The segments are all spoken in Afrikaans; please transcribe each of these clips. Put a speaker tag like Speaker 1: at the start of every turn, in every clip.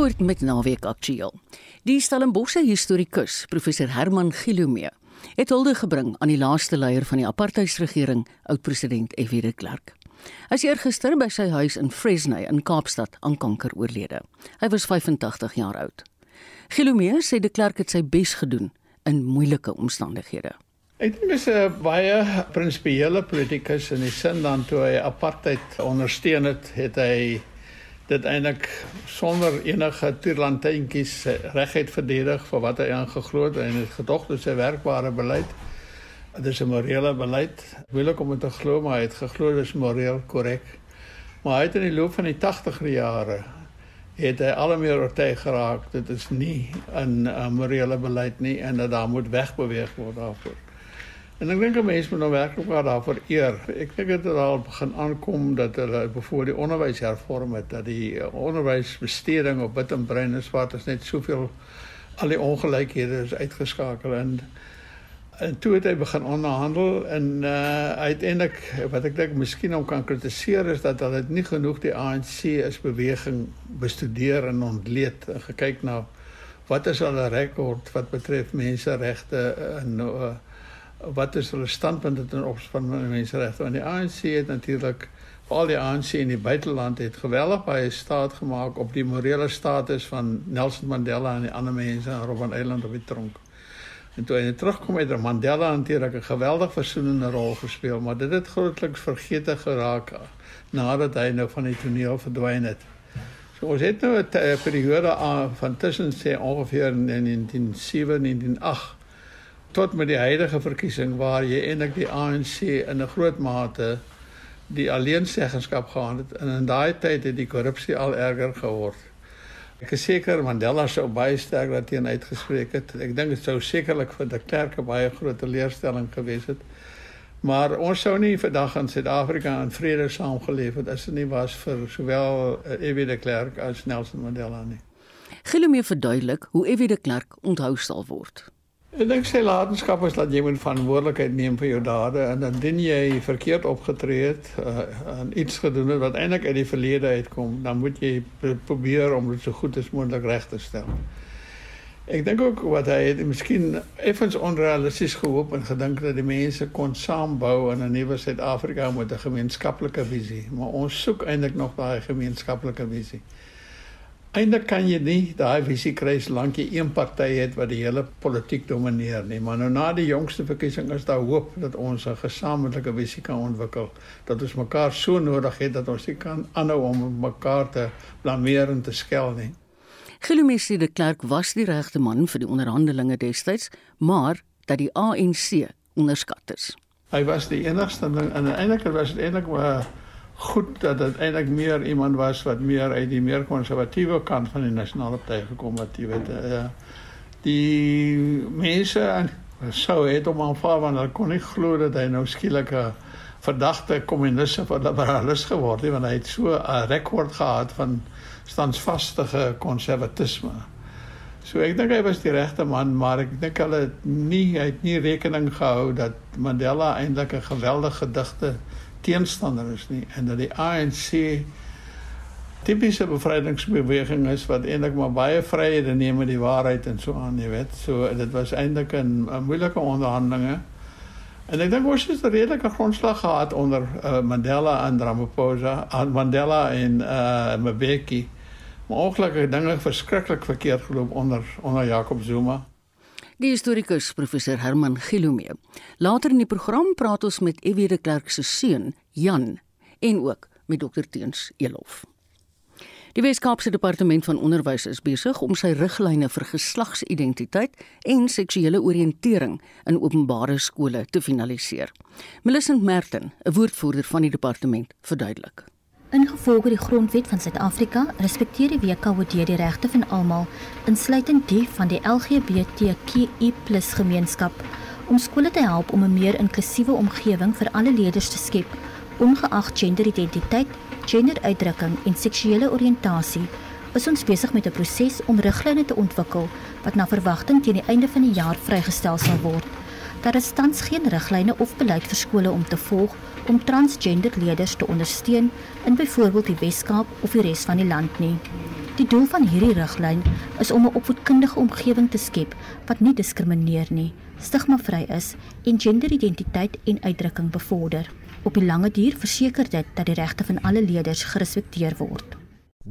Speaker 1: Voort met naweek aktueel. Die Stellenbosse historikus, professor Herman Gilomee, het hulde gebring aan die laaste leier van die apartheidsregering, oud-president F.W. de Klerk. Hy is eergister by sy huis in Fresnay in Kaapstad aan kanker oorlede. Hy was 85 jaar oud. Gilomee sê de Klerk het sy bes gedoen in moeilike omstandighede.
Speaker 2: Ek dink dis 'n baie prinsipiële politikus in die sin dan toe hy apartheid ondersteun het, het hy dit eintlik sonder enige toerlantjies regheid verdedig vir wat hy aangeglo het en het gedog dit sy werkbare beleid. Dit is 'n morele beleid. Moeilik om dit te glo, maar hy het geglo dit is moreel korrek. Maar hy het in die loop van die 80er jare het hy al meer oortuig geraak dit is nie 'n morele beleid nie en dat daar moet wegbeweeg word daarvoor. En ek dink mense moet nou werklik maar daarvoor eer. Ek dink dit het al begin aankom dat hulle voor die onderwys hervorm het dat die eh, onderwysbesteding op wit en bruin en swart is net soveel al die ongelykhede is uitgeskakel en en toe het hy begin onderhandel en uh uiteindelik wat ek dink miskien om kan kritiseer is dat hulle nie genoeg die ANC is beweging bestudeer en ontleed en gekyk na wat is hulle rekord wat betref menseregte en uh, wat is hulle standpunte ten opsigte van menseregte? Want die ANC het natuurlik al die ANC in die buiteland het geweldig baie staat gemaak op die morele status van Nelson Mandela en die ander mense in Robben Island op die tronk. En toe hy terugkom het Mandela natuurlik 'n geweldig versoenende rol gespeel, maar dit het grootliks vergete geraak nadat hy nou van die toneel verdwyn het. So ons het nou 'n periode van tussen sê ongeveer in 1907 en 1908 tot met die huidige verkiesing waar jy eintlik die ANC in 'n groot mate die alleenseggenskap gehad het en in daai tyd het die korrupsie al erger geword. Ek is seker Mandela sou baie sterk daarteen uitgespreek het. Ek dink dit sou sekerlik vir die klerke baie groot teleurstelling gewees het. Maar ons sou nie vandag in Suid-Afrika in vrede saamgeleef het as dit nie was vir sowel F.W. de Klerk as Nelson Mandela nie.
Speaker 1: Gilomee verduidelik hoe F.W. de Klerk onthou sal word.
Speaker 2: Ek dink sy latenskap is dat jy moet verantwoordelikheid neem vir jou dade en dan dien jy verkeerd opgetree het uh, en iets het wat eintlik uit die verlede uitkom, dan moet jy probeer om dit so goed as moontlik reg te stel. Ek dink ook wat hy het miskien effens onrealisties gehoop en gedink dat die mense kon saambou in 'n nuwe Suid-Afrika met 'n gemeenskaplike visie, maar ons soek eintlik nog daai gemeenskaplike visie. Eindelik kan jy nie daai visie kry solank jy een party het wat die hele politiek domineer nie, maar nou na die jongste verkiesing is daar hoop dat ons 'n gesamentlike visie kan ontwikkel, dat ons mekaar so nodig het dat ons nie kan aanhou om mekaar te blameer en te skel nie.
Speaker 1: Gilumesi de Klerk was die regte man vir die onderhandelinge destyds, maar dat die ANC onderskat is.
Speaker 2: Hy was die enigste en eintlik was dit eintlik maar goed dat dit eintlik meer iemand was wat meer uit die meer konservatiewe kant van die nasionale party gekom het, jy weet. Uh, die mense sou het om aanvaar want hulle kon nie glo dat hy nou skielik 'n verdagte kommunis of liberalis geword het want hy het so 'n rekord gehad van standvastige konservatisme. So ek dink hy was die regte man, maar ek dink hulle het nie hy het nie rekening gehou dat Mandela eintlik 'n geweldige digte teenstander is nie en dat die ANC tipiese bevrydingsbeweging is wat eintlik maar baie vryhede neem met die waarheid en so aan, jy weet. So dit was eintlik 'n moeilike onderhandelinge. En ek dink ons het 'n redelike grondslag gehad onder uh, Mandela en Ramaphosa, aan Mandela en uh Mbeki. Maar ongelukkig dinge verskriklik verkeerd geloop onder onder Jacob Zuma.
Speaker 1: Die historikus professor Herman Gilomee. Later in die program praat ons met Ewie de Klerk se seun, Jan, en ook met Dr Teens Elof. Die Weskaapse Departement van Onderwys is besig om sy riglyne vir geslagsidentiteit en seksuele oriëntering in openbare skole te finaliseer. Millicent Merton, 'n woordvoerder van die departement, verduidelik.
Speaker 3: Ingevolge die grondwet van Suid-Afrika respekteer die WKOD die regte van almal, insluitend die van die LGBTQI+ gemeenskap, om skole te help om 'n meer inklusiewe omgewing vir alle leerders te skep, ongeag genderidentiteit, genderuitdrukking en seksuele oriëntasie. Is ons besig met 'n proses om riglyne te ontwikkel wat na verwagting teen die einde van die jaar vrygestel sal word. Daar is tans geen riglyne of beleid vir skole om te volg om transgender leerders te ondersteun in byvoorbeeld die Wes-Kaap of die res van die land nie. Die doel van hierdie riglyn is om 'n opvoedkundige omgewing te skep wat nie diskrimineer nie, stigmavry is en genderidentiteit en uitdrukking bevorder. Op die lange duur verseker dit dat die regte van alle leerders gerespekteer word.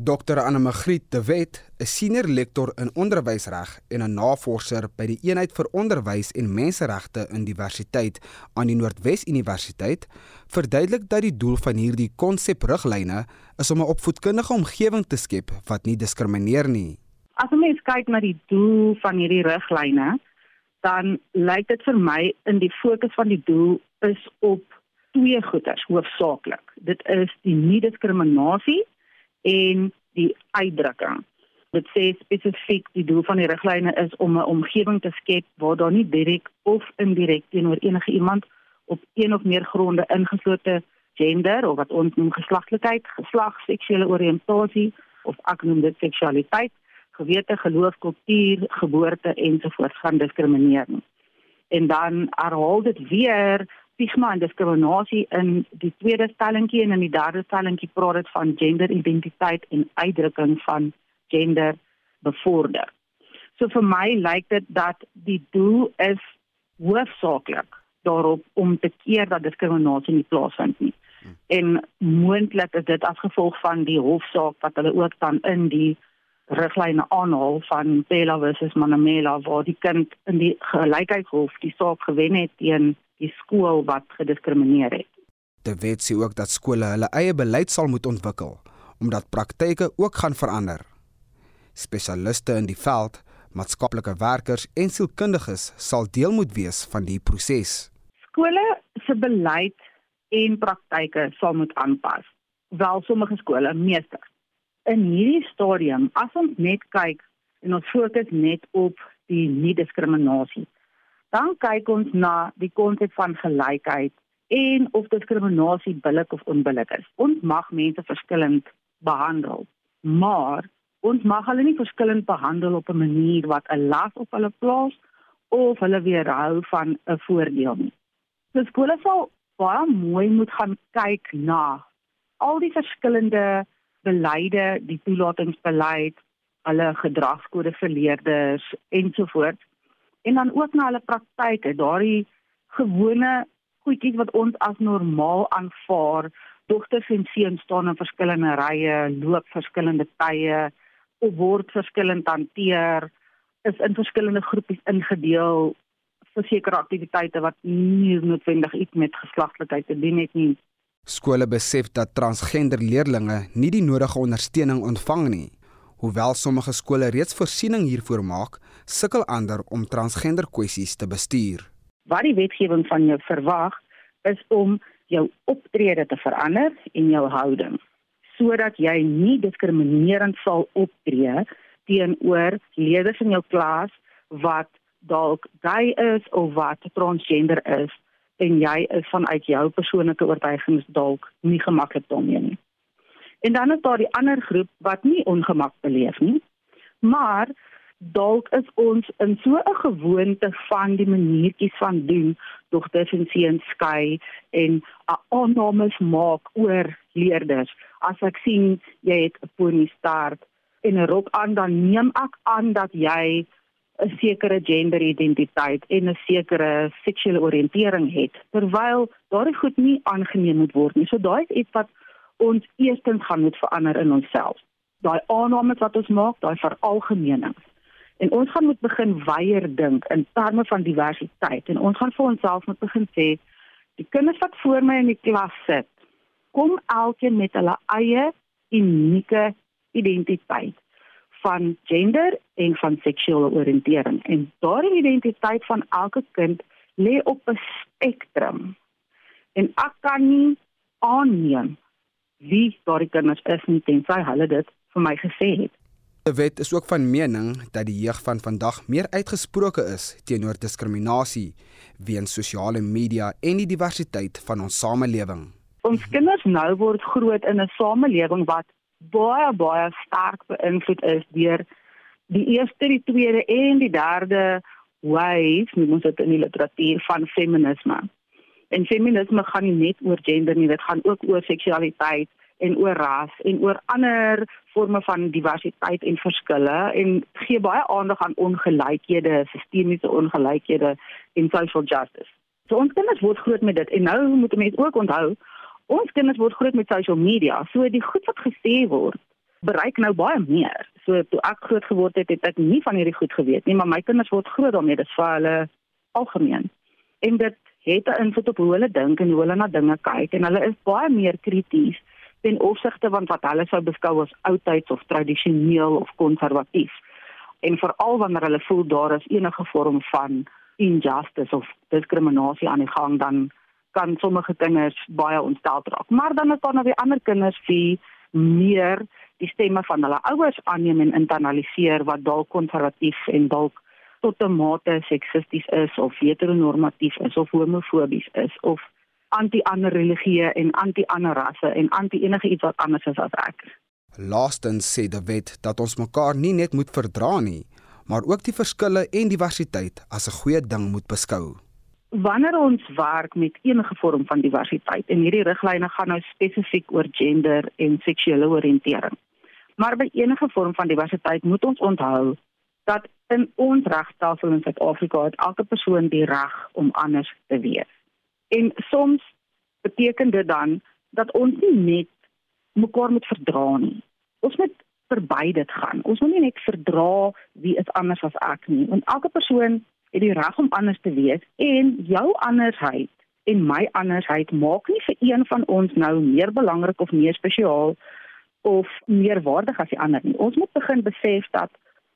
Speaker 4: Dr Anne Magriet de Wet, 'n senior lektor in onderwysreg en 'n navorser by die Eenheid vir Onderwys en Menseregte in Diversiteit aan die Noordwes Universiteit, verduidelik dat die doel van hierdie konsepriglyne is om 'n opvoedkundige omgewing te skep wat nie diskrimineer nie.
Speaker 5: As mens kyk na die doel van hierdie riglyne, dan lyk dit vir my in die fokus van die doel is op twee goeders hoofsaaklik. Dit is die nie-diskriminasie en die uitdrukking. Dit sê spesifiek die doel van die riglyne is om 'n omgewing te skep waar daar nie direk of indirek teenoor enige iemand op een of meer gronde ingeslote gender of wat ons noem geslaglikheid, geslag, seksuele oriëntasie of ek noem dit seksualiteit, gewete, geloof, kultuur, geboorte ensovoorts gaan diskrimineer nie. En dan herhaal dit weer stigma en diskriminasie in die tweede stellingkie en in die derde stellingkie praat dit van genderidentiteit en uitdrukking van gender bevorder. So vir my lyk dit dat die doel is hoofsaaklik daarop om te keer dat diskriminasie nie plaasvind nie. En moontlik is dit as gevolg van die hofsaak wat hulle ook dan in die riglyne aanhaal van Pella versus Manamela waar die kind in die gelykheidshof die saak gewen het teen die skool wat gediskrimineer het.
Speaker 4: Die wet sê ook dat skole hulle eie beleid sal moet ontwikkel omdat praktyke ook gaan verander. Spesialiste in die veld, maatskaplike werkers en sielkundiges sal deel moet wees van die proses.
Speaker 5: Skole se beleid en praktyke sal moet aanpas. Wel sommige skole, meeste. In hierdie stadium, as ons net kyk en ons fokus net op die nie-diskriminasie, Dan kyk ons na die konsep van gelykheid en of diskriminasie billik of onbillik is. Ons mag mense verskillend behandel, maar ons mag hulle nie verskillend behandel op 'n manier wat 'n las op hulle plaas of hulle weerhou van 'n voordeel nie. So skole sal baie mooi moet gaan kyk na al die verskillende beleide, die toelatingsbeleid, hulle gedragskode vir leerders ensovoorts en dan ook na hulle praktyke, daardie gewone goedjies wat ons as normaal aanvaar. Dogters en seuns staan in verskillende rye, loop verskillende tye, of word verskillend hanteer, is in verskillende groepies ingedeel vir sekere aktiwiteite wat nie noodwendig iets met geslaglikheid te doen het nie.
Speaker 4: Skole besef dat transgender leerders nie die nodige ondersteuning ontvang nie. Hoewel sommige skole reeds voorsiening hiervoor maak, sukkel ander om transgender kwessies te bestuur.
Speaker 5: Wat die wetgewing van jou verwag, is om jou optrede te verander en jou houding sodat jy nie diskriminerend sal optree teenoor leerders in jou klas wat dalk gay is of wat transgender is en jy is vanuit jou persoonlike oortuigings dalk nie gemaklik daarmee nie. En dan is daar die ander groep wat nie ongemak beleef nie. Maar dalk is ons in so 'n gewoonte van die maniertjies van doen, en seuns skei en aannames maak oor leerders. As ek sien jy het 'n pony start en 'n rok aan, dan neem ek aan dat jy 'n sekere genderidentiteit en 'n sekere seksuele oriëntering het, terwyl daardie goed nie aangeneem moet word nie. So daai is iets wat ons eerstens gaan moet verander in onsself. Daai aannames wat ons maak, daai veralgemenings. En ons gaan moet begin weier dink in terme van diversiteit en ons gaan vir onsself moet begin sê die kinders wat voor my in die klas sit, kom elkeen met hulle eie unieke identiteit van gender en van seksuele oriëntering en daardie identiteit van elke kind lê op 'n spektrum. En ek kan nie aanneem wie daardie kinders is nie tensy hulle dit vir my gesê het.
Speaker 4: Die wet is ook van mening dat die jeug van vandag meer uitgesproke is teenoor diskriminasie weens sosiale media en die diversiteit van ons samelewing.
Speaker 5: Ons kinders nou word groot in 'n samelewing wat baie baie sterk beïnvloed is deur die eerste, die tweede en die derde wave, moet ons dit in die literatuur van feminisme. En feminisme gaan nie net oor gender nie, dit gaan ook oor seksualiteit en oor ras en oor ander forme van diversiteit en verskille en gee baie aandag aan ongelykhede, sistemiese ongelykhede en social justice. So ons kinders word groot met dit en nou moet mense ook onthou ons kinders word groot met social media. So die goed wat gesê word bereik nou baie meer. So toe ek groot geword het, het ek nie van hierdie goed geweet nie, maar my kinders word groot daarmee. Dit is vir hulle algemeen. En dit het 'n invloed op hoe hulle dink en hoe hulle na dinge kyk en hulle is baie meer krities ten opsigte van wat hulle sou beskou as oudtyds of tradisioneel of konservatief. En veral wanneer hulle voel daar is enige vorm van injustice of diskriminasie aan die gang dan kan sommige kinders baie ontstel raak. Maar dan is daar nog weer ander kinders wie meer die stemme van hulle ouers aanneem en internaliseer wat dalk konservatief en dalk tot 'n mate seksisties is of heteronormatief is of homofobies is of anti-ander religieë en anti-ander rasse en anti-enige iets wat anders is as ek.
Speaker 4: Laastens sê die wet dat ons mekaar nie net moet verdra nie, maar ook die verskille en diversiteit as 'n goeie ding moet beskou.
Speaker 5: Wanneer ons werk met enige vorm van diversiteit en hierdie riglyne gaan nou spesifiek oor gender en seksuele oriëntering. Maar by enige vorm van diversiteit moet ons onthou dat in ons regstelsel in Suid-Afrika het elke persoon die reg om anders te wees. En soms beteken dit dan dat ons nie net mekaar moet verdra nie. Ons moet verby dit gaan. Ons moet nie net verdra wie is anders as ek nie. Want elke persoon het die reg om anders te wees en jou andersheid en my andersheid maak nie vir een van ons nou meer belangrik of meer spesiaal of meer waardig as die ander nie. Ons moet begin besef dat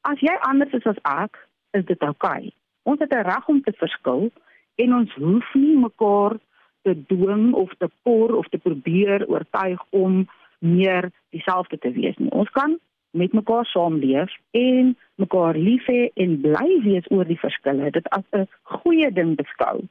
Speaker 5: as jy anders is as ek, is dit oukei. Okay. Ons het 'n reg om te verskil en ons hoef nie mekaar te dwing of te por of te probeer oortuig om meer dieselfde te wees nie. Ons kan met mekaar saamleef en mekaar lief hê en bly wees oor die verskille. Dit as 'n goeie ding beskou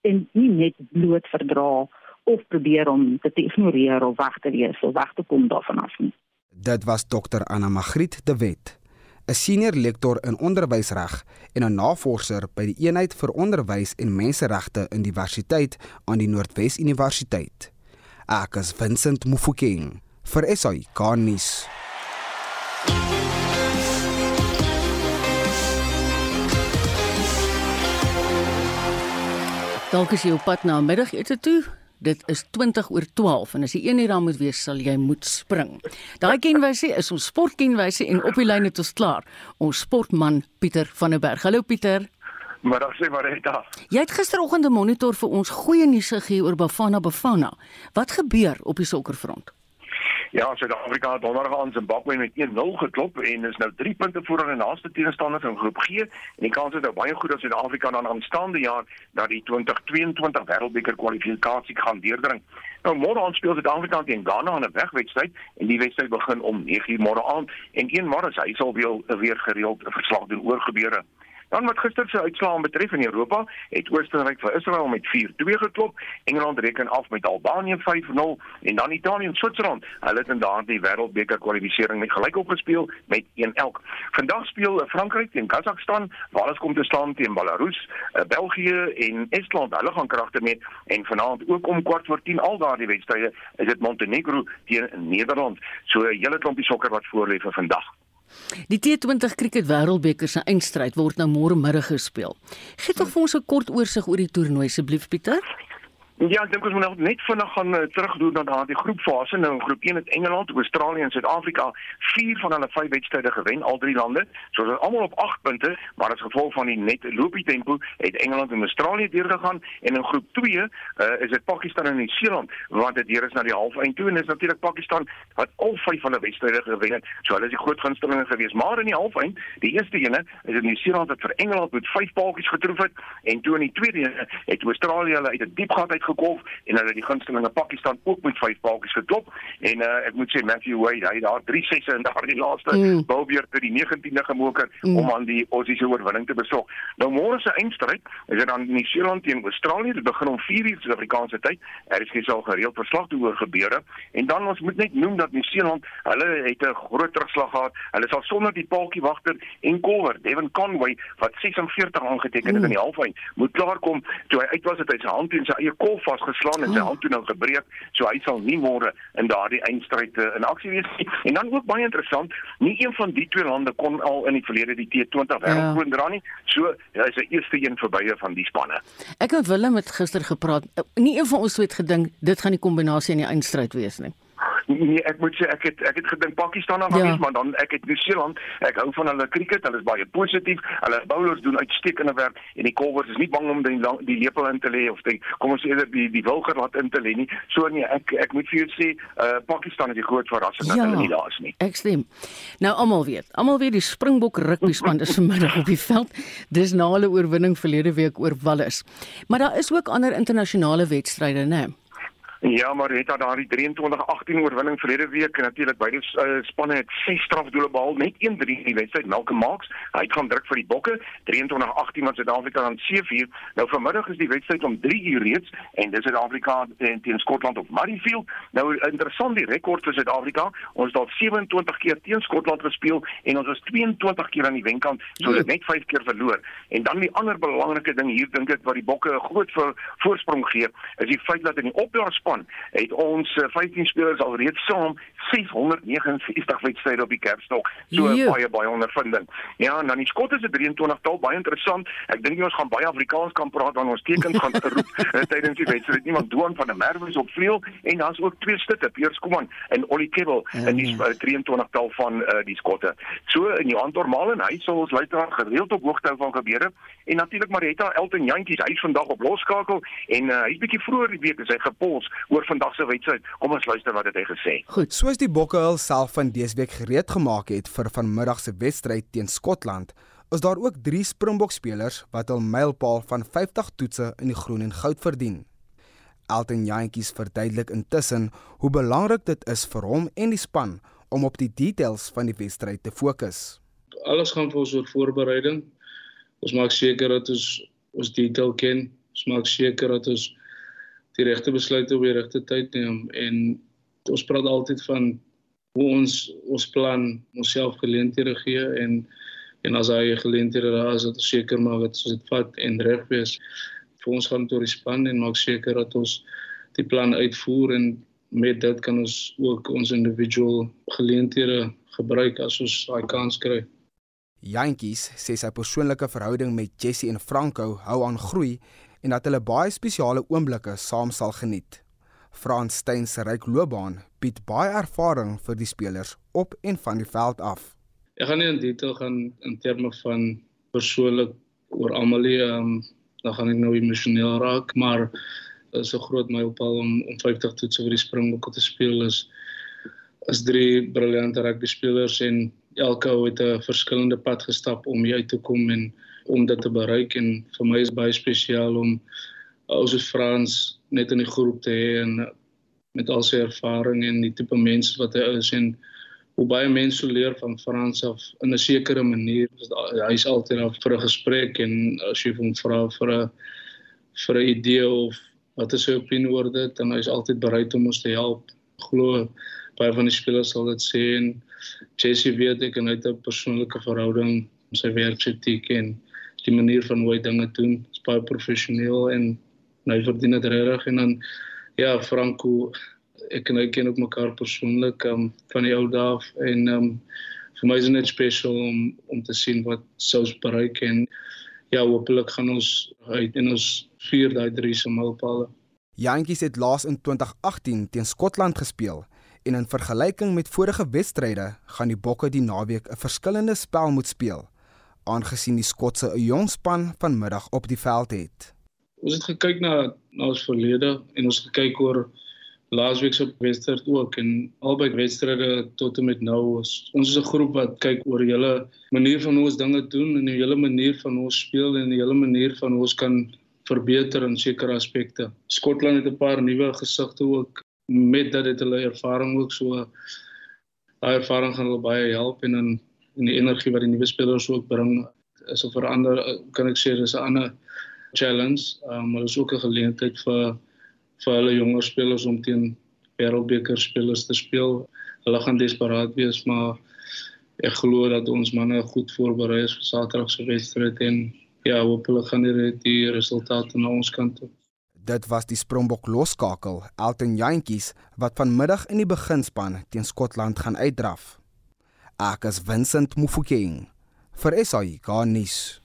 Speaker 5: en nie net bloot verdra of probeer om dit te ignoreer of weg te wees of weg te kom daarvan af nie.
Speaker 4: Dit was dokter Anna Magriet de Wet, 'n senior lektor in onderwysreg en 'n navorser by die Eenheid vir Onderwys en Menseregte in Diversiteit aan die Noordwes Universiteit. Ek is Vincent Mufokeng vir SAI Garnis.
Speaker 1: Dalk is jy op pad na middagete toe. Dit is 20 oor 12 en as jy een uur daar moet wees, sal jy moet spring. Daai kenwysie is ons sportkenwysie en op die lyn het ons klaar. Ons sportman Pieter van der Berg. Hallo Pieter.
Speaker 6: Dan sê daar.
Speaker 1: Jy het gisteroggend 'n monitor vir ons goeie nuus gegee oor Bafana Bafana. Wat gebeur op die sokkerfront?
Speaker 6: Ja, Suid-Afrika het donderdag aan Zimbabwe met 1-0 geklop en is nou 3 punte voor aan die naaste teenstanders in groep G. En die kans is nou baie goed dat Suid-Afrika dan aanstaande jaar na die 2022 Wêreldbeker kwalifikasie gaan deurdring. Nou môre aan speel Suid-Afrika teen Ghana aan 'n wegwedstryd en die wedstryd begin om 9:00 môre aand en een môre hy sal weer weer gereeld 'n verslag doen oor gebeure. Dan wat gister se uitslae betref in Europa, het Oostenryk vir Israel met 4-2 geklop, Engeland reken af met Albanië 5-0 en dan Italië en Switserland. Hulle het in daardie wêreldbeker kwalifikasie met gelyk opgespeel met 1-1. Vandag speel Frankryk teen Kazakhstan, Wales kom te staan teen Belarus, eh, België en Estland. Hulle gaan kragte met en vanaand ook om kwart voor 10 al daardie wedstryde is dit Montenegro teen Nederland. So 'n hele klompie sokker wat voor lê vir vandag.
Speaker 1: Die T20 Cricket Wêreldbeker se eindstryd word nou môre middag gespeel. Gee tog vir ons 'n kort oorsig oor die toernooi asseblief Pieter.
Speaker 6: Ja, ek dink ons moet nou net vinnig gaan uh, terugdoen na daardie groepfase. Nou in groep 1 het Engeland, Australië en Suid-Afrika 4 van hulle 5 wedstryde gewen, al drie lande. So hulle is almal op 8 punte, maar as gevolg van die net loopie tempo het Engeland en Australië deurgegaan en in groep 2 uh, eh, is dit Pakistan en Nieu-Seeland wat dit deur is na die halfeind toe en dis natuurlik Pakistan wat al 5 van hulle wedstryde gewen het. So hulle is die groot gunstelinge gewees, maar in die halfeind, die eerste ene is dit Nieu-Seeland wat vir Engeland met 5 paaltjies getroof het en toe in die tweede ene het Australië hulle uit 'n diep gat uit gekolf en hulle die gunstelinge Pakistan ook met vyf paadjies geklop en uh, ek moet sê Matthew Wade hy daar drie sesse in daardie laaste mm. bilbeer tot die 19de gemoker mm. om aan die Aussiese oorwinning te besorg. Nou môre se eindstryd is dit dan Nieu-Seeland teen Australië. Dit begin om 4:00 Suid-Afrikaanse tyd. Er is gesal gereeld verslag te oor gebeure en dan ons moet net noem dat Nieu-Seeland hulle het 'n groot terugslag gehad. Hulle sal sonder die paadjie wagter en kolwer Devin Conway wat 46 aangeteken het mm. in die halfeind moet klaarkom toe hy uit was het hy sy hand in sy eie kolf vasgeslaan en sy hand toe nou gebreek, so hy sal nie môre in daardie eindstryd uh, in aksie wees nie. En dan ook baie interessant, nie een van die twee lande kon al in die verlede die T20 wêreldkroon ja. dra nie. So hy is die eerste een verbye van die spanne.
Speaker 1: Ek het Willem het gister gepraat. Nie een van ons het gedink dit gaan die kombinasie in die eindstryd wees nie.
Speaker 6: Nee, ek moet sê ek het ek het gedink Pakistan gaan ja. wees, maar dan ek het Nieu-Seeland. Ek hou van hulle cricket. Hulle is baie positief. Hulle bowlers doen uitstekende werk en die covers is nie bang om die lang, die lepel in te lê of die kom ons eerder die die wilger laat in te lê nie. So nee, ek ek moet vir jou sê, uh Pakistan is die groot verrassing ja, dat hulle nie daar is nie.
Speaker 1: Ek stem. Nou almal weet, almal weet die Springbok rugby span is vanmiddag op die veld. Dis na hulle oorwinning verlede week oor Wallis. Maar daar is ook ander internasionale wedstryde, né? Nee?
Speaker 6: Ja, maar het daar die 23-18 oorwinning verlede week en natuurlik beide uh, spanne het 6 strafdoele behaal, net 1-3 in die wedstryd. Malcolm Marx, hy gaan druk vir die Bokke. 23-18 wat Suid-Afrika aan 7-4. Nou vanmiddag is die wedstryd om 3 uur reeds en dis Suid-Afrika teen, teen Skotland op Murrayfield. Nou interessant die rekord vir Suid-Afrika. Ons het al 27 keer teen Skotland gespeel en ons was 22 keer aan die wenkant, so dit net 5 keer verloor. En dan die ander belangrike ding hier dink ek wat die Bokke 'n groot voorsprong gee, is die feit dat in die opdragspan span het ons 15 eh, spelers alreeds saam 669 wedstryde op die kerfstok. So Jee. baie baie ondervinding. Ja, en dan die skotte se 23 tal baie interessant. Ek dink ons gaan baie Afrikaans kan praat wanneer ons tekens gaan roep eh, tydens die wedstryd. Iemand Doan van der Merwe is op vleuel en daar's ook twee stutte, Piers Kuman en Ollie Kebbel ja, in die 23 ja. tal van uh, die skotte. So in Johan Normaal en hy sal ons luisteraar gereeld op hoogte hou van gebeure en natuurlik Marita Elton Jantjies, hy's vandag op losskakel en uh, hy's bietjie vroeër die week is hy gepols oor vandag se wedstryd. Kom ons luister wat het hy gesê.
Speaker 4: Goed, soos die Bokke hulself van dese week gereed gemaak het vir vanmiddag se wedstryd teen Skotland, is daar ook 3 Springbok spelers wat hul mylpaal van 50 toetse in die groen en goud verdien. Elton Jantjies verduidelik intussen hoe belangrik dit is vir hom en die span om op die details van die wedstryd te fokus.
Speaker 7: Alles gaan vir ons oor voorbereiding. Ons maak seker dat ons ons detail ken. Ons maak seker dat ons die regte besluite op die regte tyd neem en ons praat altyd van hoe ons ons plan onsself geleenthede gee en en as hy geleenthede daar is dat ons seker maak dat ons dit vat en reg wees vir ons gaan tot die span en maak seker dat ons die plan uitvoer en met dit kan ons ook ons individual geleenthede gebruik as ons daai kans kry.
Speaker 4: Jantjies sê sy persoonlike verhouding met Jessie en Franco hou aan groei en dat hulle baie spesiale oomblikke saam sal geniet. Frans Steyn se ryk loopbaan bied baie ervaring vir die spelers op en van die veld af.
Speaker 7: Ek gaan nie in detail gaan in terme van persoonlik oor almal nie, um, dan gaan ek nou emosioneel raak, maar is 'n groot mylpaal om om 50 toetse vir die Springbokke te speel is is drie briljante rugby spelers en elke ou het 'n verskillende pad gestap om hier uit te kom en om dit te bereik en vir my is baie spesiaal om ouers soos Frans net in die groep te hê en met al sy ervaring en die tipe mense wat hy is en hoe baie mense leer van Frans af in 'n sekere manier. Hy is altyd daar vir 'n gesprek en as jy hom vra vir 'n vir 'n idee of wat is sy opinie oor dit en hy is altyd bereid om ons te help. Glo baie van die spelers sal dit sê en Jessie weet ek en hy het 'n persoonlike verhouding met sy werksetiek en die manier van hoe hy dinge doen is baie professioneel en hy verdien dit regtig en dan ja Franco ek en hy ken ook mekaar persoonlik um, van die ou dae en um, vir my is dit net spesiaal om om te sien wat sous bereik en ja hopelik gaan ons uit en ons vier daai drie se mylpaale
Speaker 4: Jantjies het laas in 2018 teen Skotland gespeel en in vergelyking met vorige wedstryde gaan die Bokke die naweek 'n verskillende spel moet speel aangesien die Skotse 'n jong span vanmiddag op die veld het.
Speaker 7: Ons het gekyk na na ons verlede en ons gekyk oor laasweek se wedstryd ook en albei wedstryde tot en met nou is ons is 'n groep wat kyk oor julle manier van hoe ons dinge doen en die hele manier van hoe ons speel en die hele manier van hoe ons kan verbeter in sekere aspekte. Skotland het 'n paar nuwe gesigte ook met dat dit hulle ervaring ook so daai ervaring gaan hulle baie help en dan en die energie wat die nuwe spelers ook bring is 'n verander kan ek sê dis 'n ander challenge um, maar is ook 'n geleentheid vir vir hulle jonger spelers om teen wêreldbeker spelers te speel. Hulle gaan desperaat wees maar ek glo dat ons manne goed voorberei is vir Saterdag se wedstryd en ja, hopelik gaan die, die resultate na ons kant toe.
Speaker 4: Dit was die Springbok loskakel, Elton Jantjies, wat vanmiddag in die beginspan teen Skotland gaan uitdraf. Ek is Vincent Mufokeng vir SAI Garnis.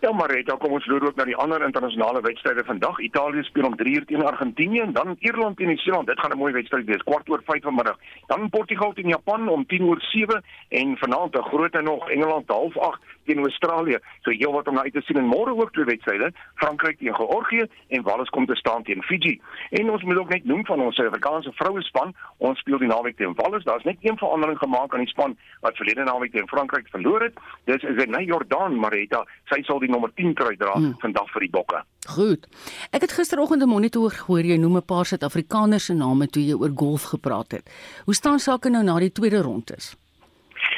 Speaker 6: Ja, maar dit kom ons loer ook na die ander internasionale wedstryde vandag. Italië speel om 3:00 teen Argentinië en dan Ierland teen Nieu-Seeland. Dit gaan 'n mooi wedstryd wees, kwart oor 5 vanmiddag. Dan Portugal teen Japan om 10:07 en vanaand 'n groot en nog Engeland half 8 teen Australië. So heel wat om na uit te sien en môre ook twee wedstryde, Frankryk teen Georgië en Wales kom te staan teen Fiji. En ons moet ook net noem van ons Suid-Afrikaanse vroue span, ons speel die naweek teen Wales. Daar's net een verandering gemaak aan die span wat verlede naweek teen Frankryk verloor het. Dis is Renée Jordan Marita. Sy sal die nommer 10 kry dra hmm. vandag vir die bokke.
Speaker 1: Goed. Ek het gisteroggend 'n monitor gehoor jy noem 'n paar Suid-Afrikaners se name toe jy oor golf gepraat het. Hoe staan sake nou na die tweede rondes?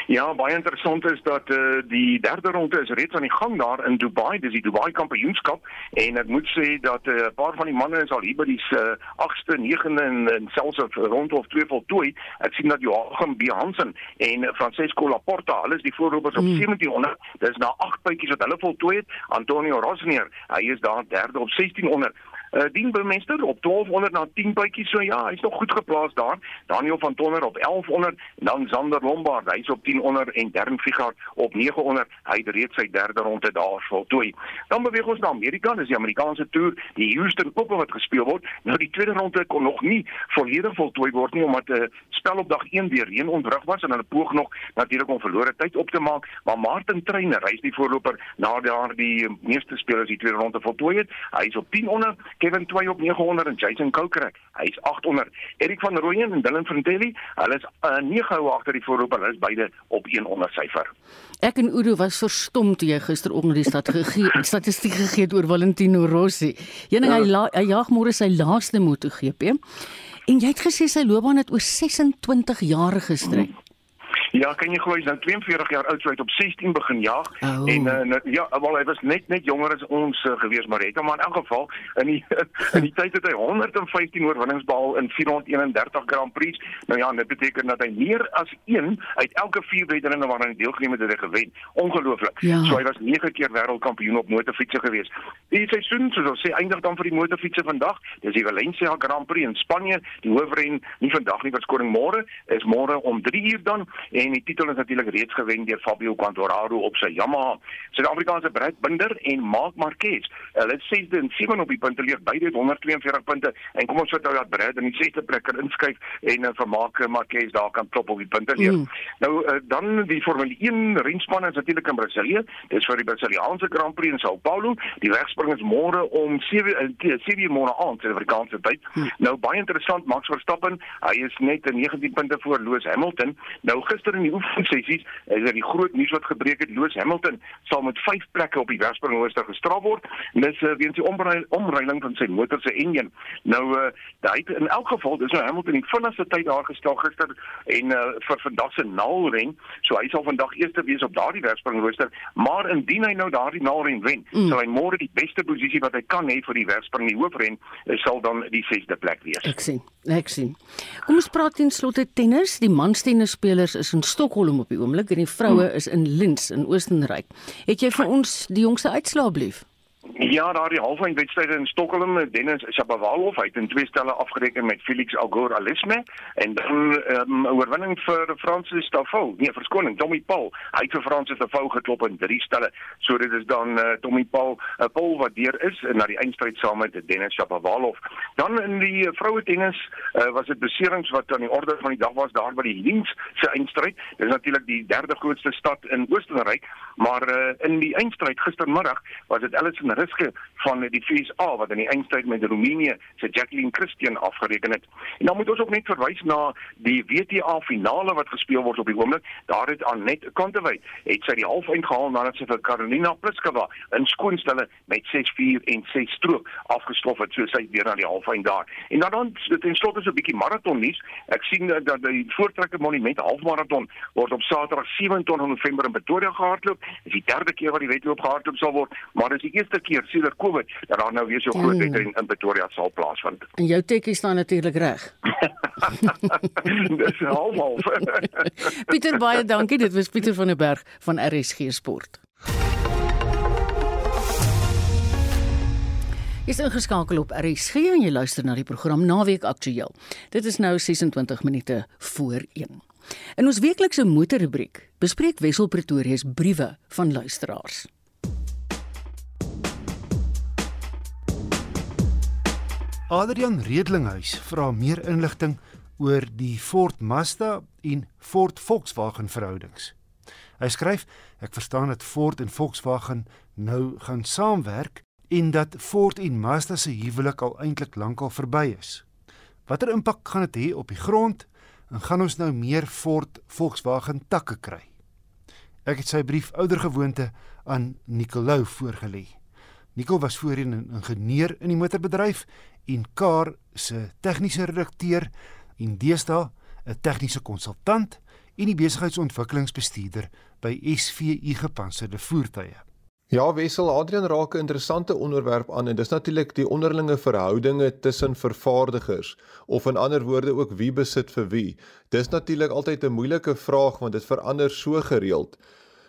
Speaker 6: Ja, baie interessant is dat eh uh, die derde ronde is reeds aan die gang daar in Dubai, dis die Dubai Kampioenskap en ek moet sê dat 'n uh, paar van die manne is al hier by die uh, 8ste, 9de en, en selfs op rond of twee voltooi. Ek sien dat Joachim B Hansen en Francesco Laporta, hulle is die voorlopers op mm. 1700. Dis na 8 bytjies wat hulle voltooi het. Antonio Rosnier, hy is daar derde op 1600. Uh, Dien Burmester op 1200 na 10 bytjies so ja, hy's nog goed geplaas daar. Daniel van Tonner op 1100 en dan Zander Lombard, hy's op 1000 en Darren Figart op 900. Hy het reeds sy derde ronde daar voltooi. Dan beweeg ons na Amerika, dis die Amerikaanse toer, die Houston Open wat gespeel word. Nou die tweede ronde kon nog nie volledig voltooi word nie omdat 'n uh, spel op dag 1 deur reën ontwrig was en hulle poog nog natuurlik om verlore tyd op te maak, maar Martin Treiner, hy's die voorloper na daardie meeste spelers die tweede ronde voltooi het. Hy's op 1000 Kevin Twy op 900 en Jason Kokrak, hy's 800. Erik van Rooyen en Dylan Frontelli, hulle is uh, 9 hou agter die voorloper, hulle is beide op 100 syfer.
Speaker 1: Ek en Udo was verstom toe jy gisteroggend die stad gegee statistiek gegee het oor Valentino Rossi. Een ding ja. hy, la, hy jag môre sy laaste MotoGP. En jy het gesê sy loopbaan het oor 26 jaar gestryk.
Speaker 6: Ja, kan jy glo hy's nou 42 jaar oud, so hy het op 16 begin jag oh. en uh, ja, wel hy was net net jonger as ons uh, gewees maar het hom in elk geval in die in die tyd het hy 115 oorwinnings behaal in 431 Grand Prix. Nou ja, dit beteken dat hy meer as 1 uit elke 4 wedrenne waaraan hy deelgeneem het, het hy gewen. Ongelooflik. Ja. So hy was 9 keer wêreldkampioen op motorfietsse gewees. Die seisoen, soos ons sê, eindig dan vir die motorfietsse vandag. Dis die Valencia Grand Prix in Spanje. Die hoofren nie vandag nie, verskoning môre, is môre om 3 uur dan en die titel is natuurlik reeds gewen deur Fabio Quartararo op sy Yamaha. Suid-Afrikaanse Brad Binder en Marc Marquez. Hulle het 6de en 7de op die punte leer, beide het 142 punte en kom ons nou dat Brad in die 6de plek kan inskuif en uh, vir Marc Marquez daar kan klop op die punte leer. Mm. Nou uh, dan die Formule 1 renspan is natuurlik in Brasilië. Dis vir die Brasiliaanse Grand Prix in São Paulo. Die wegspring is môre om 7 uh, 7 môre aand Suid-Afrikaanse tyd. Mm. Nou baie interessant Max Verstappen, hy is net 19 punte voor Lewis Hamilton. Nou gister gister in die oefensessies is daar die groot nuus wat gebreek het Lewis Hamilton sal met 5 plekke op die Wesspringrooster gestraf word. Dis uh, weens die omreiling van sy motor se enjin nou uh, hy het in elk geval dis nou Hamilton die vinnigste tyd daar gestel gister en uh, vir vandag se naalren. So hy sal vandag eerste wees op daardie Wesspringrooster maar indien hy nou daardie naalren wen mm. sal hy môre die beste posisie wat hy kan hê vir die Wesspring die hoofren sal dan die 6de plek wees.
Speaker 1: Ek sien ek sien. Kom ons praat ten slotte tennis. Die manstennisspelers is in in Stockholm op die oomblik en die vroue is in Linz in Oostenryk. Het jy vir ons die jongste uitslae blief?
Speaker 6: Ja, daar die halfwyn wedstryde in Stockholm, Dennis Shapovalov het in twee stelle afgereken met Felix Auger Alisme en 'n um, oorwinning vir Francis Tafou. Nee, verskoning, Tommy Paul. Hy het vir Francis Tafou geklop in drie stelle. So dit is dan uh, Tommy Paul, 'n uh, Paul wat deur is na die eindstryd saam met Dennis Shapovalov. Dan in die uh, vroue tennis uh, was dit beserings wat aan die orde van die dag was daar by die Linz se eindstryd. Dit is natuurlik die derde grootste stad in Oostenryk, maar uh, in die eindstryd gistermiddag was dit Alison Riske van die FSA wat in die eindstryd met Roemenië se Jacqueline Christian afgereken het. En dan moet ons ook net verwys na die WTA finale wat gespeel word op die oomblik. Daar het Anet Kontaveit het sy die halfeind gehaal nadat sy vir Karolina Pliskova in skoonstelle met 6-4 en 6 stroop afgestof het so sy weer na die halfeind daar. En dan dan ten slotte so 'n bietjie maraton nuus. Ek sien dat die voortrekker monument halfmaraton word op Saterdag 27 November in Pretoria gehardloop. Dit is die derde keer wat die wedloop gehardloop sal word, maar dit is die eerste keer sedert Covid dat daar nou weer so groot mm. wedren in Pretoria sal plaasvind.
Speaker 1: En jou tekkie staan natuurlik reg.
Speaker 6: Dis almal.
Speaker 1: Pieter baie dankie. Dit was Pieter van der Berg van RSG Sport. Jy's ingeskakel op RSG en jy luister na die program Naweek Aktueel. Dit is nou 26 minute voor 1. In ons weeklikse motorrubriek bespreek Wessel Pretoria se briewe van luisteraars.
Speaker 8: Adrian Redlinghuis vra meer inligting oor die Ford Mazda en Ford Volkswagen verhoudings. Hy skryf: "Ek verstaan dat Ford en Volkswagen nou gaan saamwerk en dat Ford en Mazda se huwelik al eintlik lankal verby is. Watter impak gaan dit hê op die grond en gaan ons nou meer Ford Volkswagen takke kry? Ek het sy brief oudergewoonte aan Nicolou voorgelê. Nicol was voorheen 'n ingenieur in die motorbedryf en Kar se tegniese redakteur en deesdae 'n tegniese konsultant en die besigheidsontwikkelingsbestuurder by SVU Gepantserde Voertuie.
Speaker 9: Ja, Wessel, Adrian raak 'n interessante onderwerp aan en dis natuurlik die onderlinge verhoudinge tussen vervaardigers of in ander woorde ook wie besit vir wie. Dis natuurlik altyd 'n moeilike vraag want dit verander so gereeld.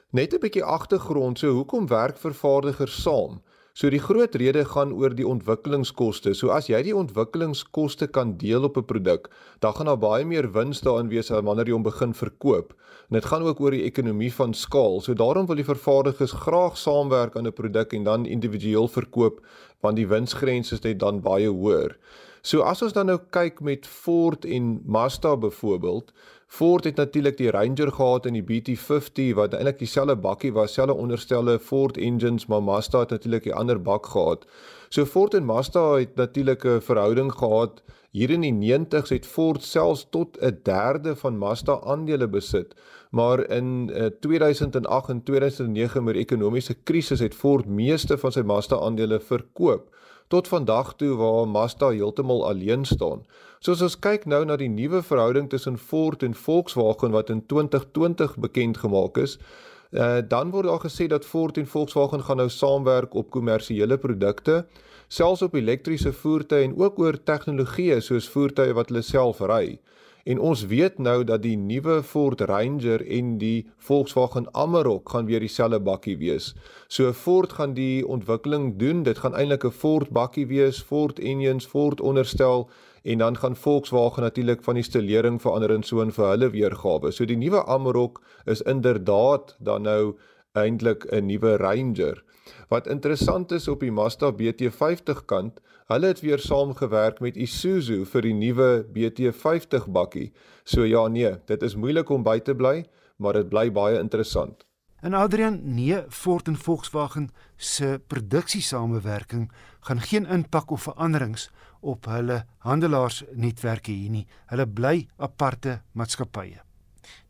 Speaker 9: Net 'n bietjie agtergrond, so hoekom werk vervaardigers saam? So die groot rede gaan oor die ontwikkelingskoste. So as jy die ontwikkelingskoste kan deel op 'n produk, dan gaan daar baie meer wins daarin wees wanneer jy hom begin verkoop. En dit gaan ook oor die ekonomie van skaal. So daarom wil die vervaardigers graag saamwerk aan 'n produk en dan individueel verkoop want die winsgrense is net dan baie hoër. So as ons dan nou kyk met Ford en Mazda byvoorbeeld, Ford het natuurlik die Ranger gehad en die BT50 wat eintlik dieselfde bakkie was, selfe onderstelle Ford engines, maar Mazda het natuurlik 'n ander bak gehad. So Ford en Mazda het natuurlik 'n verhouding gehad. Hier in die 90s het Ford selfs tot 'n derde van Mazda aandele besit. Maar in uh, 2008 en 2009 met die ekonomiese krisis het Ford meeste van sy Mazda aandele verkoop tot vandag toe waar Mazda heeltemal alleen staan. Soos ons kyk nou na die nuwe verhouding tussen Ford en Volkswagen wat in 2020 bekend gemaak is, uh, dan word daar gesê dat Ford en Volkswagen gaan nou saamwerk op kommersiële produkte, selfs op elektriese voertuie en ook oor tegnologieë soos voertuie wat hulle self ry. En ons weet nou dat die nuwe Ford Ranger en die Volkswagen Amarok gaan weer dieselfde bakkie wees. So Ford gaan die ontwikkeling doen. Dit gaan eintlik 'n Ford bakkie wees, Ford engines, Ford onderstel en dan gaan Volkswagen natuurlik van die stelering verander in so 'n vir hulle weergawe. So die nuwe Amarok is inderdaad dan nou eintlik 'n nuwe Ranger. Wat interessant is op die Mazda BT50 kant, hulle het weer saamgewerk met Isuzu vir die nuwe BT50 bakkie. So ja nee, dit is moeilik om by te bly, maar dit bly baie interessant.
Speaker 8: En Adrian, nee, Ford en Volkswagen se produksiesamewerking gaan geen impak of veranderings op hulle handelaarsnetwerke hê nie. Hulle bly aparte maatskappye.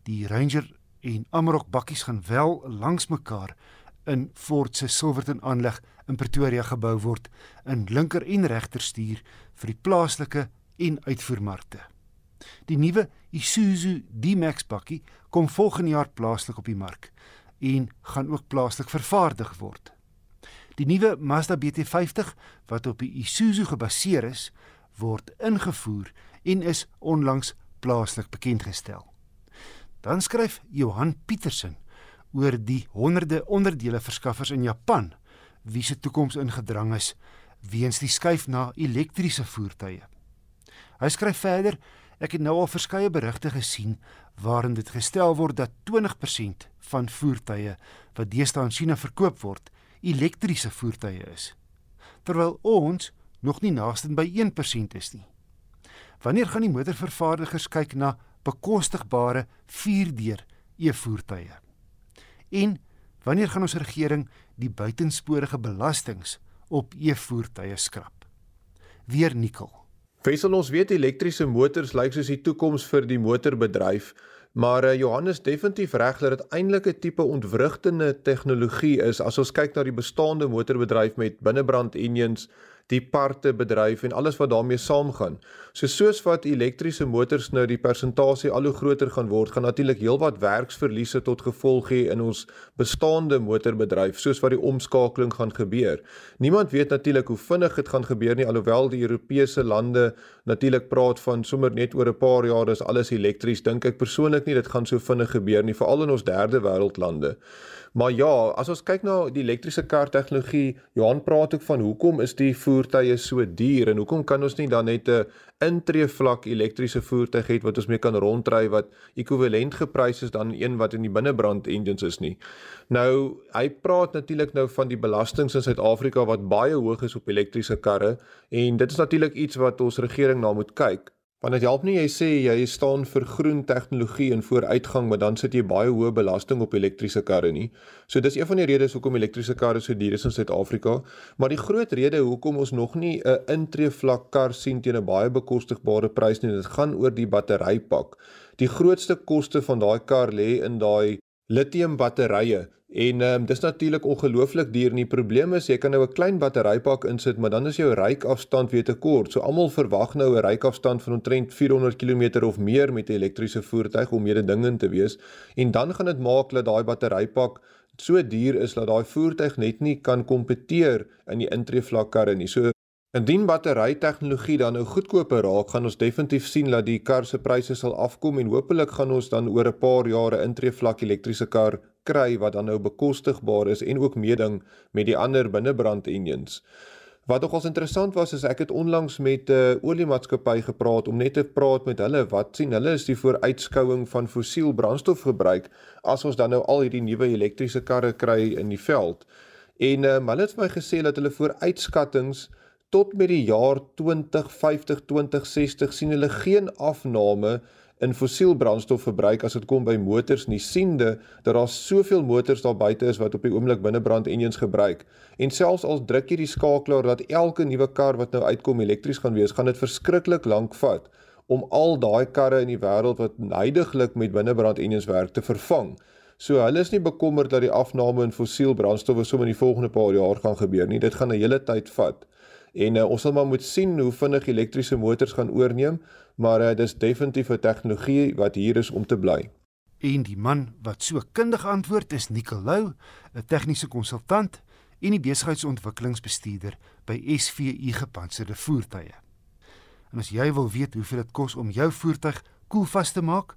Speaker 8: Die Ranger en Amarok bakkies gaan wel langs mekaar in Ford se Silverton aanleg in Pretoria gebou word in linker en regter stuur vir die plaaslike en uitvoermarkte. Die nuwe Isuzu D-Max bakkie kom volgende jaar plaaslik op die mark en gaan ook plaaslik vervaardig word. Die nuwe Mazda BT50 wat op die Isuzu gebaseer is, word ingevoer en is onlangs plaaslik bekendgestel. Dan skryf Johan Petersen oor die honderde onderdele verskaffers in Japan wie se toekoms ingedrang is weens die skuif na elektriese voertuie. Hy skryf verder: Ek het nou al verskeie berigte gesien waarin dit gestel word dat 20% van voertuie wat deesdae in China verkoop word, elektriese voertuie is. Terwyl ons nog nie naaste by 1% is nie. Wanneer gaan die motorvervaardigers kyk na bekostigbare 4-deur e-voertuie? En wanneer gaan ons regering die buitensporige belastings op e-voertuie skrap? Weer nikkel.
Speaker 9: Wessel ons weet elektriese motors lyk soos die toekoms vir die motorbedryf, maar uh, Johannes definitief reg dat dit eintlik 'n tipe ontwrigtende tegnologie is. As ons kyk na die bestaande motorbedryf met binnebrand engines die parte bedryf en alles wat daarmee saamgaan. So soos wat elektriese motors nou die persentasie al hoe groter gaan word, gaan natuurlik heelwat werksverliese tot gevolg hê in ons bestaande motorbedryf, soos wat die omskakeling gaan gebeur. Niemand weet natuurlik hoe vinnig dit gaan gebeur nie, alhoewel die Europese lande natuurlik praat van sommer net oor 'n paar jaar is alles elektries. Dink ek persoonlik nie dit gaan so vinnig gebeur nie, veral in ons derde wêreld lande. Maar ja, as ons kyk na die elektriese kar tegnologie, Johan praat ook van hoekom is die voertuie so duur en hoekom kan ons nie dan net 'n intree vlak elektriese voertuig hê wat ons mee kan ronddry wat ekwivalent geprys is dan een wat in die binnebrand engines is nie. Nou, hy praat natuurlik nou van die belastings in Suid-Afrika wat baie hoog is op elektriese karre en dit is natuurlik iets wat ons regering na moet kyk. Want dit help nie jy sê jy staan vir groen tegnologie en vooruitgang, maar dan sit jy baie hoë belasting op elektriese karre nie. So dis een van die redes hoekom elektriese karre so duur is in Suid-Afrika, maar die groot rede hoekom ons nog nie 'n intree vlak kar sien teen 'n baie bekostigbare prys nie, dit gaan oor die batterypak. Die grootste koste van daai kar lê in daai lithium batterye En ehm um, dis natuurlik ongelooflik duur. Die probleem is jy kan nou 'n klein batterypak insit, maar dan is jou ryikafstand weer te kort. So almal verwag nou 'n ryikafstand van omtrent 400 km of meer met 'n elektriese voertuig om mededingend te wees. En dan gaan dit maak dat daai batterypak so duur is dat daai voertuig net nie kan kompeteer in die intreevlakkarre nie. So Indien batterytegnologie dan nou goedkoper raak, gaan ons definitief sien dat die kar se pryse sal afkom en hopelik gaan ons dan oor 'n paar jare intreevlak elektriese kar kry wat dan nou bekostigbaar is en ook meeding met die ander binnebrand engines. Wat nogals interessant was is ek het onlangs met 'n uh, eh, oliemaatskappy gepraat om net te praat met hulle wat sien hulle is die vooruitskouing van fossiel brandstofgebruik as ons dan nou al hierdie nuwe elektriese karre kry in die veld. En um, hulle het vir my gesê dat hulle vooruitskattinge tot met die jaar 2050 2060 sien hulle geen afname in fossiel brandstof verbruik as dit kom by motors nie siende dat daar soveel motors daar buite is wat op die oomblik binnebrand engines gebruik en selfs al druk jy die skakelaar dat elke nuwe kar wat nou uitkom elektries gaan wees gaan dit verskriklik lank vat om al daai karre in die wêreld wat heidaglik met binnebrand engines werk te vervang So hulle is nie bekommerd dat die afname in fossiel brandstowwe sommer in die volgende paar jaar gaan gebeur nie. Dit gaan 'n hele tyd vat. En uh, ons sal maar moet sien hoe vinnig elektriese motors gaan oorneem, maar uh, dis definitief 'n tegnologie wat hier is om te bly.
Speaker 8: En die man wat so kundig antwoord is Nicolou, 'n tegniese konsultant en die besigheidsontwikkelingsbestuurder by SVU Gepantserde Voertuie. En as jy wil weet hoeveel dit kos om jou voertuig koelvas te maak,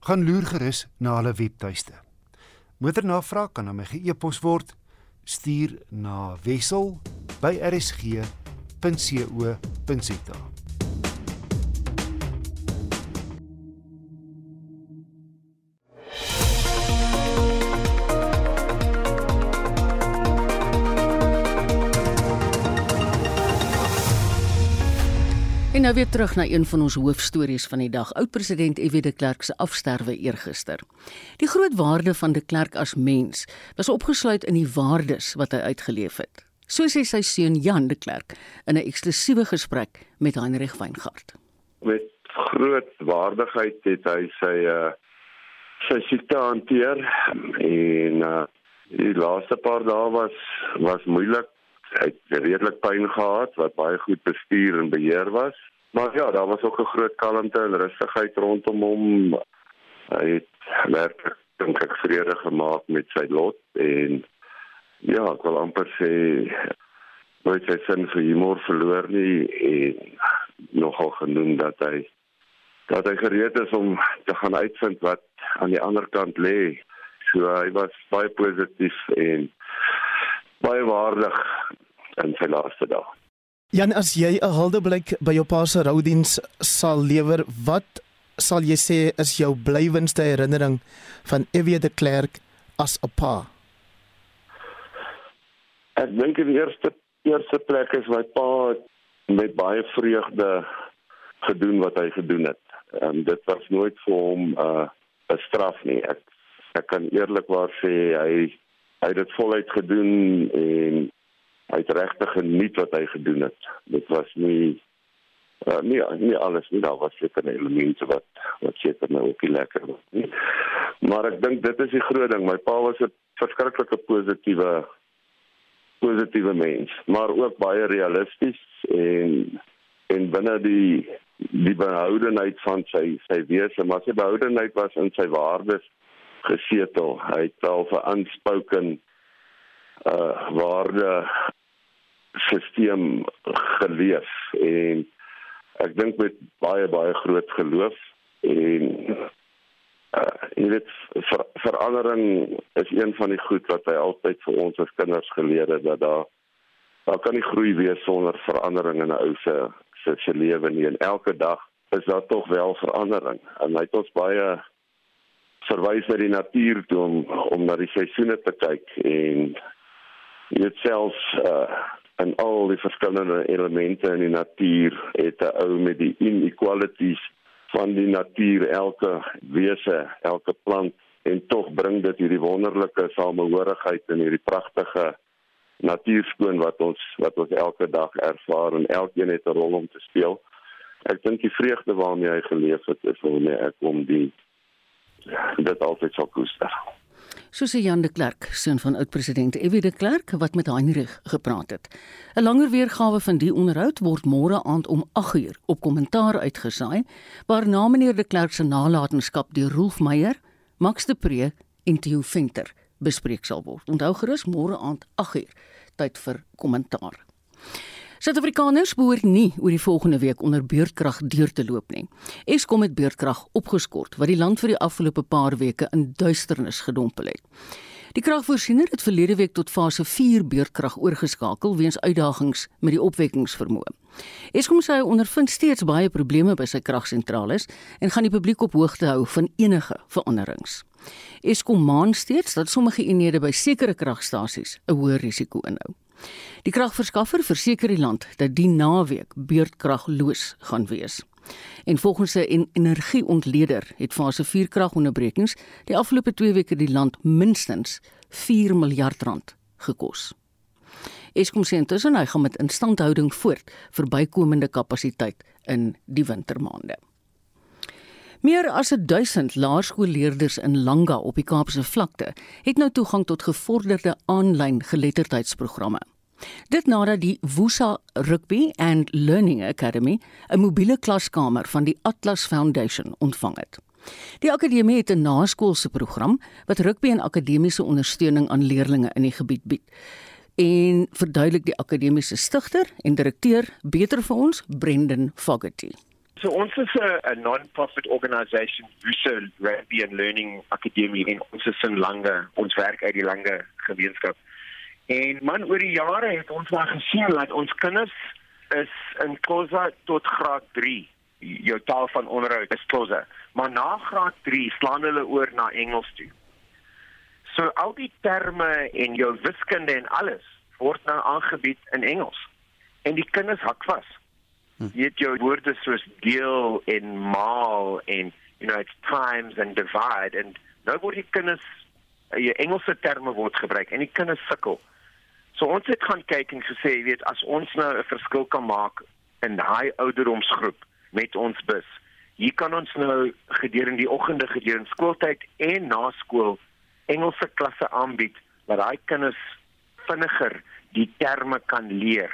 Speaker 8: gaan loer gerus na hulle webtuiste. Motornavraag kan aan my ge-e-pos word. Stuur na wissel@rsg.co.za www.rsg.co.za.
Speaker 1: En nou weer terug na een van ons hoofstories van die dag. Oud-president F.W. de Klerk se afsterwe eergister. Die groot waarde van de Klerk as mens was opgesluit in die waardes wat hy uitgeleef het. So sê sy seun Jan de Klerk in 'n eksklusiewe gesprek met Heinrich Weingart.
Speaker 10: Met groot waardigheid het hy sy uh sy siekte hanteer en uh die laaste paar dae was was moeilik. Hy het redelik pyn gehad wat baie goed bestuur en beheer was. Maar ja, daar was ook 'n groot kalmte en rustigheid rondom hom. Hy het werklik dink ek vrede gemaak met sy lot en Ja, ek wil amper sê nooit sy sin vir humor verloor nie en nogal genoem dat hy dat hy gereed is om te gaan uitvind wat aan die ander kant lê. So hy was baie positief en baie waardig in sy laaste dag.
Speaker 11: Jan, as jy 'n huldeblyk by jou pa se roudiens sal lewer, wat sal jy sê is jou blywendste herinnering van Evie de Klerk as 'n pa?
Speaker 10: Ek dink in die eerste eerste plek is my pa met baie vreugde gedoen wat hy gedoen het. En dit was nooit vir hom 'n uh, 'n straf nie. Ek ek kan eerlikwaar sê hy hy het dit voluit gedoen en hy het regtig geniet wat hy gedoen het. Dit was nie uh, nie nie alles nie, daar was seker elemente wat wat seker nou ook lekker was nie. Maar ek dink dit is die groot ding. My pa was 'n verskriklike positiewe positiewe mens, maar ook baie realisties en en binne die die behoudenheid van sy sy wese, maar sy behoudenheid was in sy waardes gesetel. Hy het al vir aanspoken uh waarde stelsel geleef en ek dink met baie baie groot geloof en uh, jy weet ver, verandering is een van die goed wat hy altyd vir ons as kinders geleer het dat daar daar kan nie groei wees sonder verandering in 'n ou se se se lewe nie. En elke dag is daar tog wel verandering. En hy het ons baie verwys na die natuur toe om om na die seisoene te kyk. En dit selfs uh en al die verskillende elemente in die natuur het 'n ou met die inequalities van die natuur elke wese, elke plant en tog bring dit hierdie wonderlike samehorigheid en hierdie pragtige natuurskoon wat ons wat ons elke dag ervaar en elkeen het 'n rol om te speel. Ek dink die vreugde waarmee hy geleef het is waarmee ek kom die dit altyd sal koester.
Speaker 1: Soos Jan de Klerk, seun van oud-president F.W. de Klerk wat met Heinrich gepraat het. 'n Langer weergawe van die onderhoud word môre aand om 8uur op kommentaar uitgesaai, waarna meneer de Klerk se nalatenskap deur Rolf Meyer, Max de Pre en Theo Venter bespreek sal word. Onthou gerus môre aand 8uur tyd vir kommentaar. Suid-Afrikaners behoort nie oor die volgende week onder beurtkrag deur te loop nie. Eskom het beurtkrag opgeskort wat die land vir die afgelope paar weke in duisternis gedompel het. Die kragvoorsiener het verlede week tot fase 4 beurtkrag oorgeskakel weens uitdagings met die opwekkingsvermoë. Eskom sê hy ondervind steeds baie probleme by sy kragsentrale en gaan die publiek op hoogte hou van enige veranderings. Eskom maan steeds dat sommige eenhede by sekere kragstasies 'n hoër risiko inhou. Die kragverskaffer verseker die land dat die naweek beurtkragloos gaan wees. En volgens 'n energieontleder het fase 4 kragonderbrekings die afgelope 2 weke die land minstens 4 miljard rand gekos. Eskom sê intussen hy gaan met instandhouding voort vir bykomende kapasiteit in die wintermaande. Meer as 1000 laerskoolleerders in Langa op die Kaapse vlakte het nou toegang tot gevorderde aanlyn geletterdheidsprogramme. Dit nadat die Woesa Rugby and Learning Academy 'n mobiele klaskamer van die Atlas Foundation ontvang het. Die akademie het 'n naskoolse program wat rugby en akademiese ondersteuning aan leerders in die gebied bied. En verduidelik die akademiese stigter en direkteur beter vir ons Brendan Fogarty.
Speaker 12: So ons is 'n non-profit organisation, Woesa Rugby and Learning Academy in ons is in Lange, ons werk uit die Lange gemeenskap. En man oor die jare het ons maar gesien dat ons kinders is in Khoza tot graad 3. Jou taal van onderhoud is Khoza, maar na graad 3 slaan hulle oor na Engels toe. So al die terme en jou wiskunde en alles word nou aangebied in Engels. En die kinders hak vas. Hm. Jy het jou woorde soos deel en maal en you know it's times and divide and nou word die kinders jy Engelse terme word gebruik en die kinders sukkel. So ons het gaan kyk en gesê, jy weet, as ons nou 'n verskil kan maak in daai ouderdomsgroep met ons bus. Hier kan ons nou gedurende die oggende gedurende skooltyd en na skool Engelse klasse aanbied waar daai kinders vinniger die terme kan leer.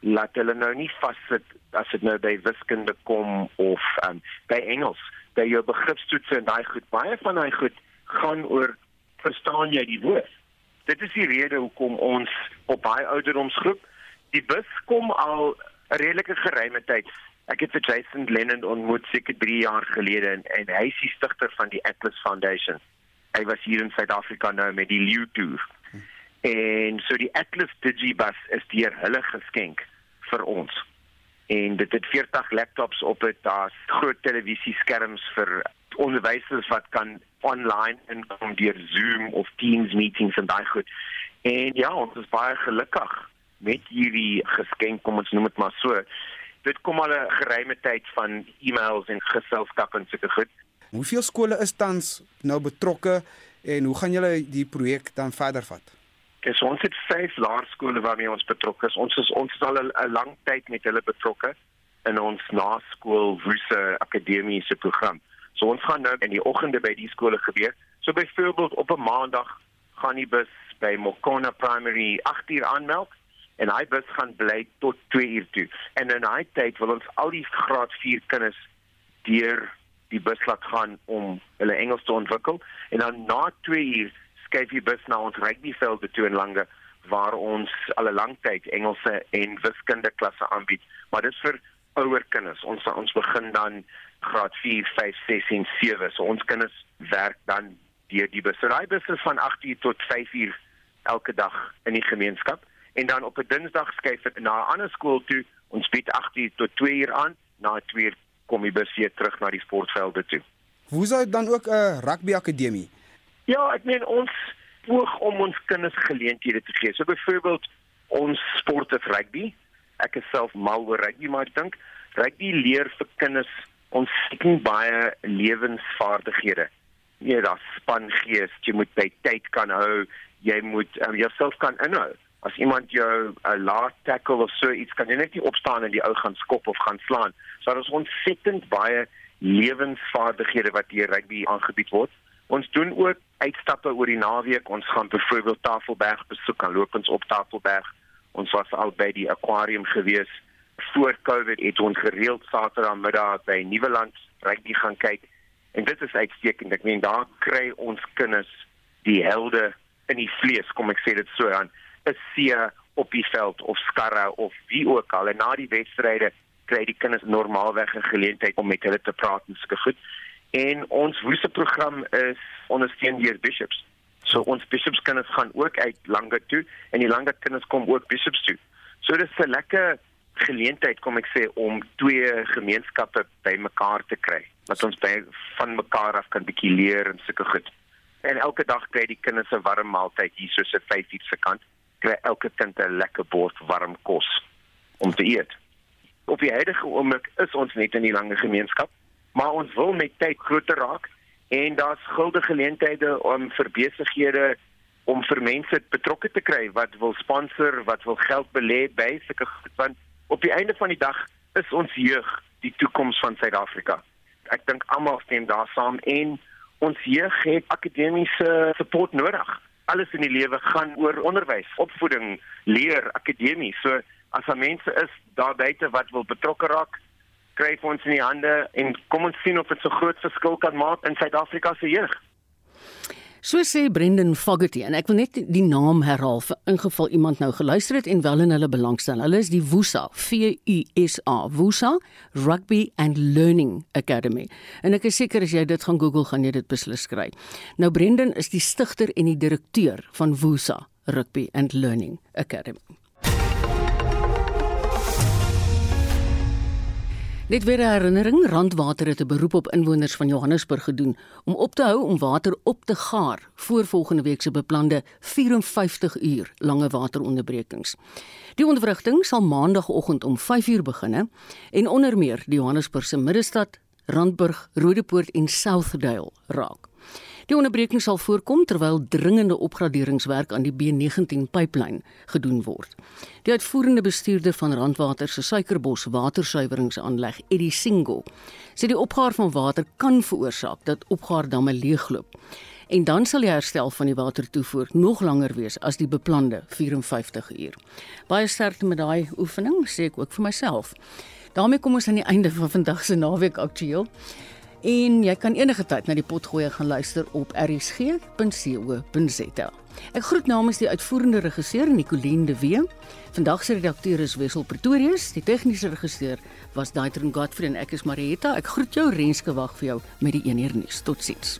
Speaker 12: Laat hulle nou nie vassit as dit nou by wiskunde kom of um, by Engels. By jou begripstoetse en daai goed, baie van daai goed gaan oor verstaan jy die woord? Dit is die rede hoekom ons op baie ouderdomsgroep die bus kom al 'n redelike geruime tyd. Ek het vir Jason Lennon ontmoet seker 3 jaar gelede en, en hy is die stigter van die Atlas Foundation. Hy was hier in Suid-Afrika nou met die Leeu Tour. En so die Atlas Digibus is deur hulle geskenk vir ons. En dit het 40 laptops op dit, daar's groot televisieskerms vir onderwysers wat kan online inkom deur Zoom of Teams meetings en daai goed. En ja, ons is baie gelukkig met hierdie geskenk, kom ons noem dit maar so. Dit kom al 'n geruime tyd van e-mails en geselskap en sulke goed.
Speaker 4: Hoeveel skole is tans nou betrokke en hoe gaan julle die projek dan verder vat?
Speaker 12: So ons het vyf laerskole waarmee ons betrokke is. Ons is ons is al 'n lang tyd met hulle betrokke in ons naskool Woese akademiese program. So ons gaan nou in die oggende by die skole gebeur. So byvoorbeeld op 'n maandag gaan die bus by Mokona Primary 8uur aanmeld en hy bus gaan bly tot 2uur toe. En in daai tyd wil ons al die graad 4 kinders deur die bus laat gaan om hulle Engels te ontwikkel en dan na 2uur skuif die bus na ons rugbyveld toe in Lange waar ons al 'n lang tyd Engelse en wiskunde klasse aanbied. Maar dit is vir ouer kinders. Ons ons begin dan graad 4, 5, 6 en 7. So ons kinders werk dan deur die bus. So daai bus is van 8:00 tot 5:00 elke dag in die gemeenskap en dan op 'n Dinsdag skuif dit na 'n ander skool toe. Ons bied 8:00 tot 2:00 aan. Na 2:00 kom die bus weer terug na die sportvelde toe.
Speaker 4: Dit dan ook 'n uh, rugby akademie?
Speaker 12: Ja, ek meen ons poog om ons kinders geleenthede te gee. So byvoorbeeld ons sport is rugby. Ek is self mal oor rugby, maar ek dink rugby leer vir kinders ons seker baie lewensvaardighede. Ja, daar spangees, jy moet by tyd kan hou, jy moet um, jouself kan inhou. As iemand jou 'n uh, laat tackle of so iets kan jy net nie opstaan en die ou gaan skop of gaan slaan. So daar is ontsettend baie lewensvaardighede wat hier rugby aangebied word. Ons doen ook uitstappe oor die naweek. Ons gaan byvoorbeeld Tafelberg besoek, gaan loop ons op Tafelberg. Ons was al by die aquarium gewees. Voor Covid het ons gereeld Saterdagmiddag by Nieuweland rugby gaan kyk. En dit is uitstekend. Ek meen daar kry ons kinders die helde in die vlees, kom ek sê dit so aan. 'n See op die veld of skarre of wie ook al. En na die wedstryde kry die kinders normaalweg 'n geleentheid om met hulle te praat en sulke goed. En ons woeste program is ondersteun deur bishops. So ons bishops kinders gaan ook uit langer toe en die langer kinders kom ook bishops toe. So dis 'n lekker geleentheid kom ek sê om twee gemeenskappe bymekaar te kry. Dat ons by van mekaar af kan bietjie leer en sulke goed. En elke dag kry die kinders 'n warm maaltyd hier so se 5 uur se kant. Kry elke kind 'n lekker bord warm kos om te eet op die huidige oomblik is ons net in die lange gemeenskap, maar ons wil met tyd groter raak en daar's guldige geleenthede om vir besighede om vir mense betrokke te kry wat wil sponsor, wat wil geld belê by sulke want op die einde van die dag is ons jeug die toekoms van Suid-Afrika. Ek dink almal stem daar saam en ons jeug het akademiese support nodig. Alles in die lewe gaan oor onderwys, opvoeding, leer, akademie. So as daar mense is daar buite wat wil betrokke raak, kry ons in die hande en kom ons sien of dit so groot verskil kan maak in Suid-Afrika se jeug.
Speaker 1: So sê Brendan Fogarty en ek wil net die naam herhaal vir ingeval iemand nou geluister het en wel in hulle belangstel. Hulle is die Woesa, V U S A, Woesa Rugby and Learning Academy. En ek is seker as jy dit gaan Google gaan jy dit beslis kry. Nou Brendan is die stigter en die direkteur van Woesa Rugby and Learning Academy. Net weer 'n herinnering, Randwater het 'n beroep op inwoners van Johannesburg gedoen om op te hou om water op te gaar voor volgende week se beplande 54 uur lange wateronderbrekings. Die ondervrigting sal maandagooggend om 5uur begin en onder meer die Johannesburg se middestad, Randburg, Rodepoort en Southdale raak. Die onderbreking sal voorkom terwyl dringende opgraderingswerk aan die B19 pyplyn gedoen word. Die uitvoerende bestuurder van Randwater se Suikerbos watersuiweringsaanleg, Eddie Singo, sê die opgaar van water kan veroorsaak dat opgaardamme leegloop. En dan sal die herstel van die watertoevoer nog langer wees as die beplande 54 uur. Baie sterkte met daai oefening, sê ek ook vir myself. daarmee kom ons aan die einde van vandag se naweek aktueel. En jy kan enige tyd na die potgoeie gaan luister op rsg.co.za. Ek groet namens die uitvoerende regisseur Nicoline de Wee. Vandag se redakteur is Wessel Pretorius, die tegniese regisseur was Daitron Godfrey en ek is Marietta. Ek groet jou Renske wag vir jou met die 1 uur nuus. Totsiens.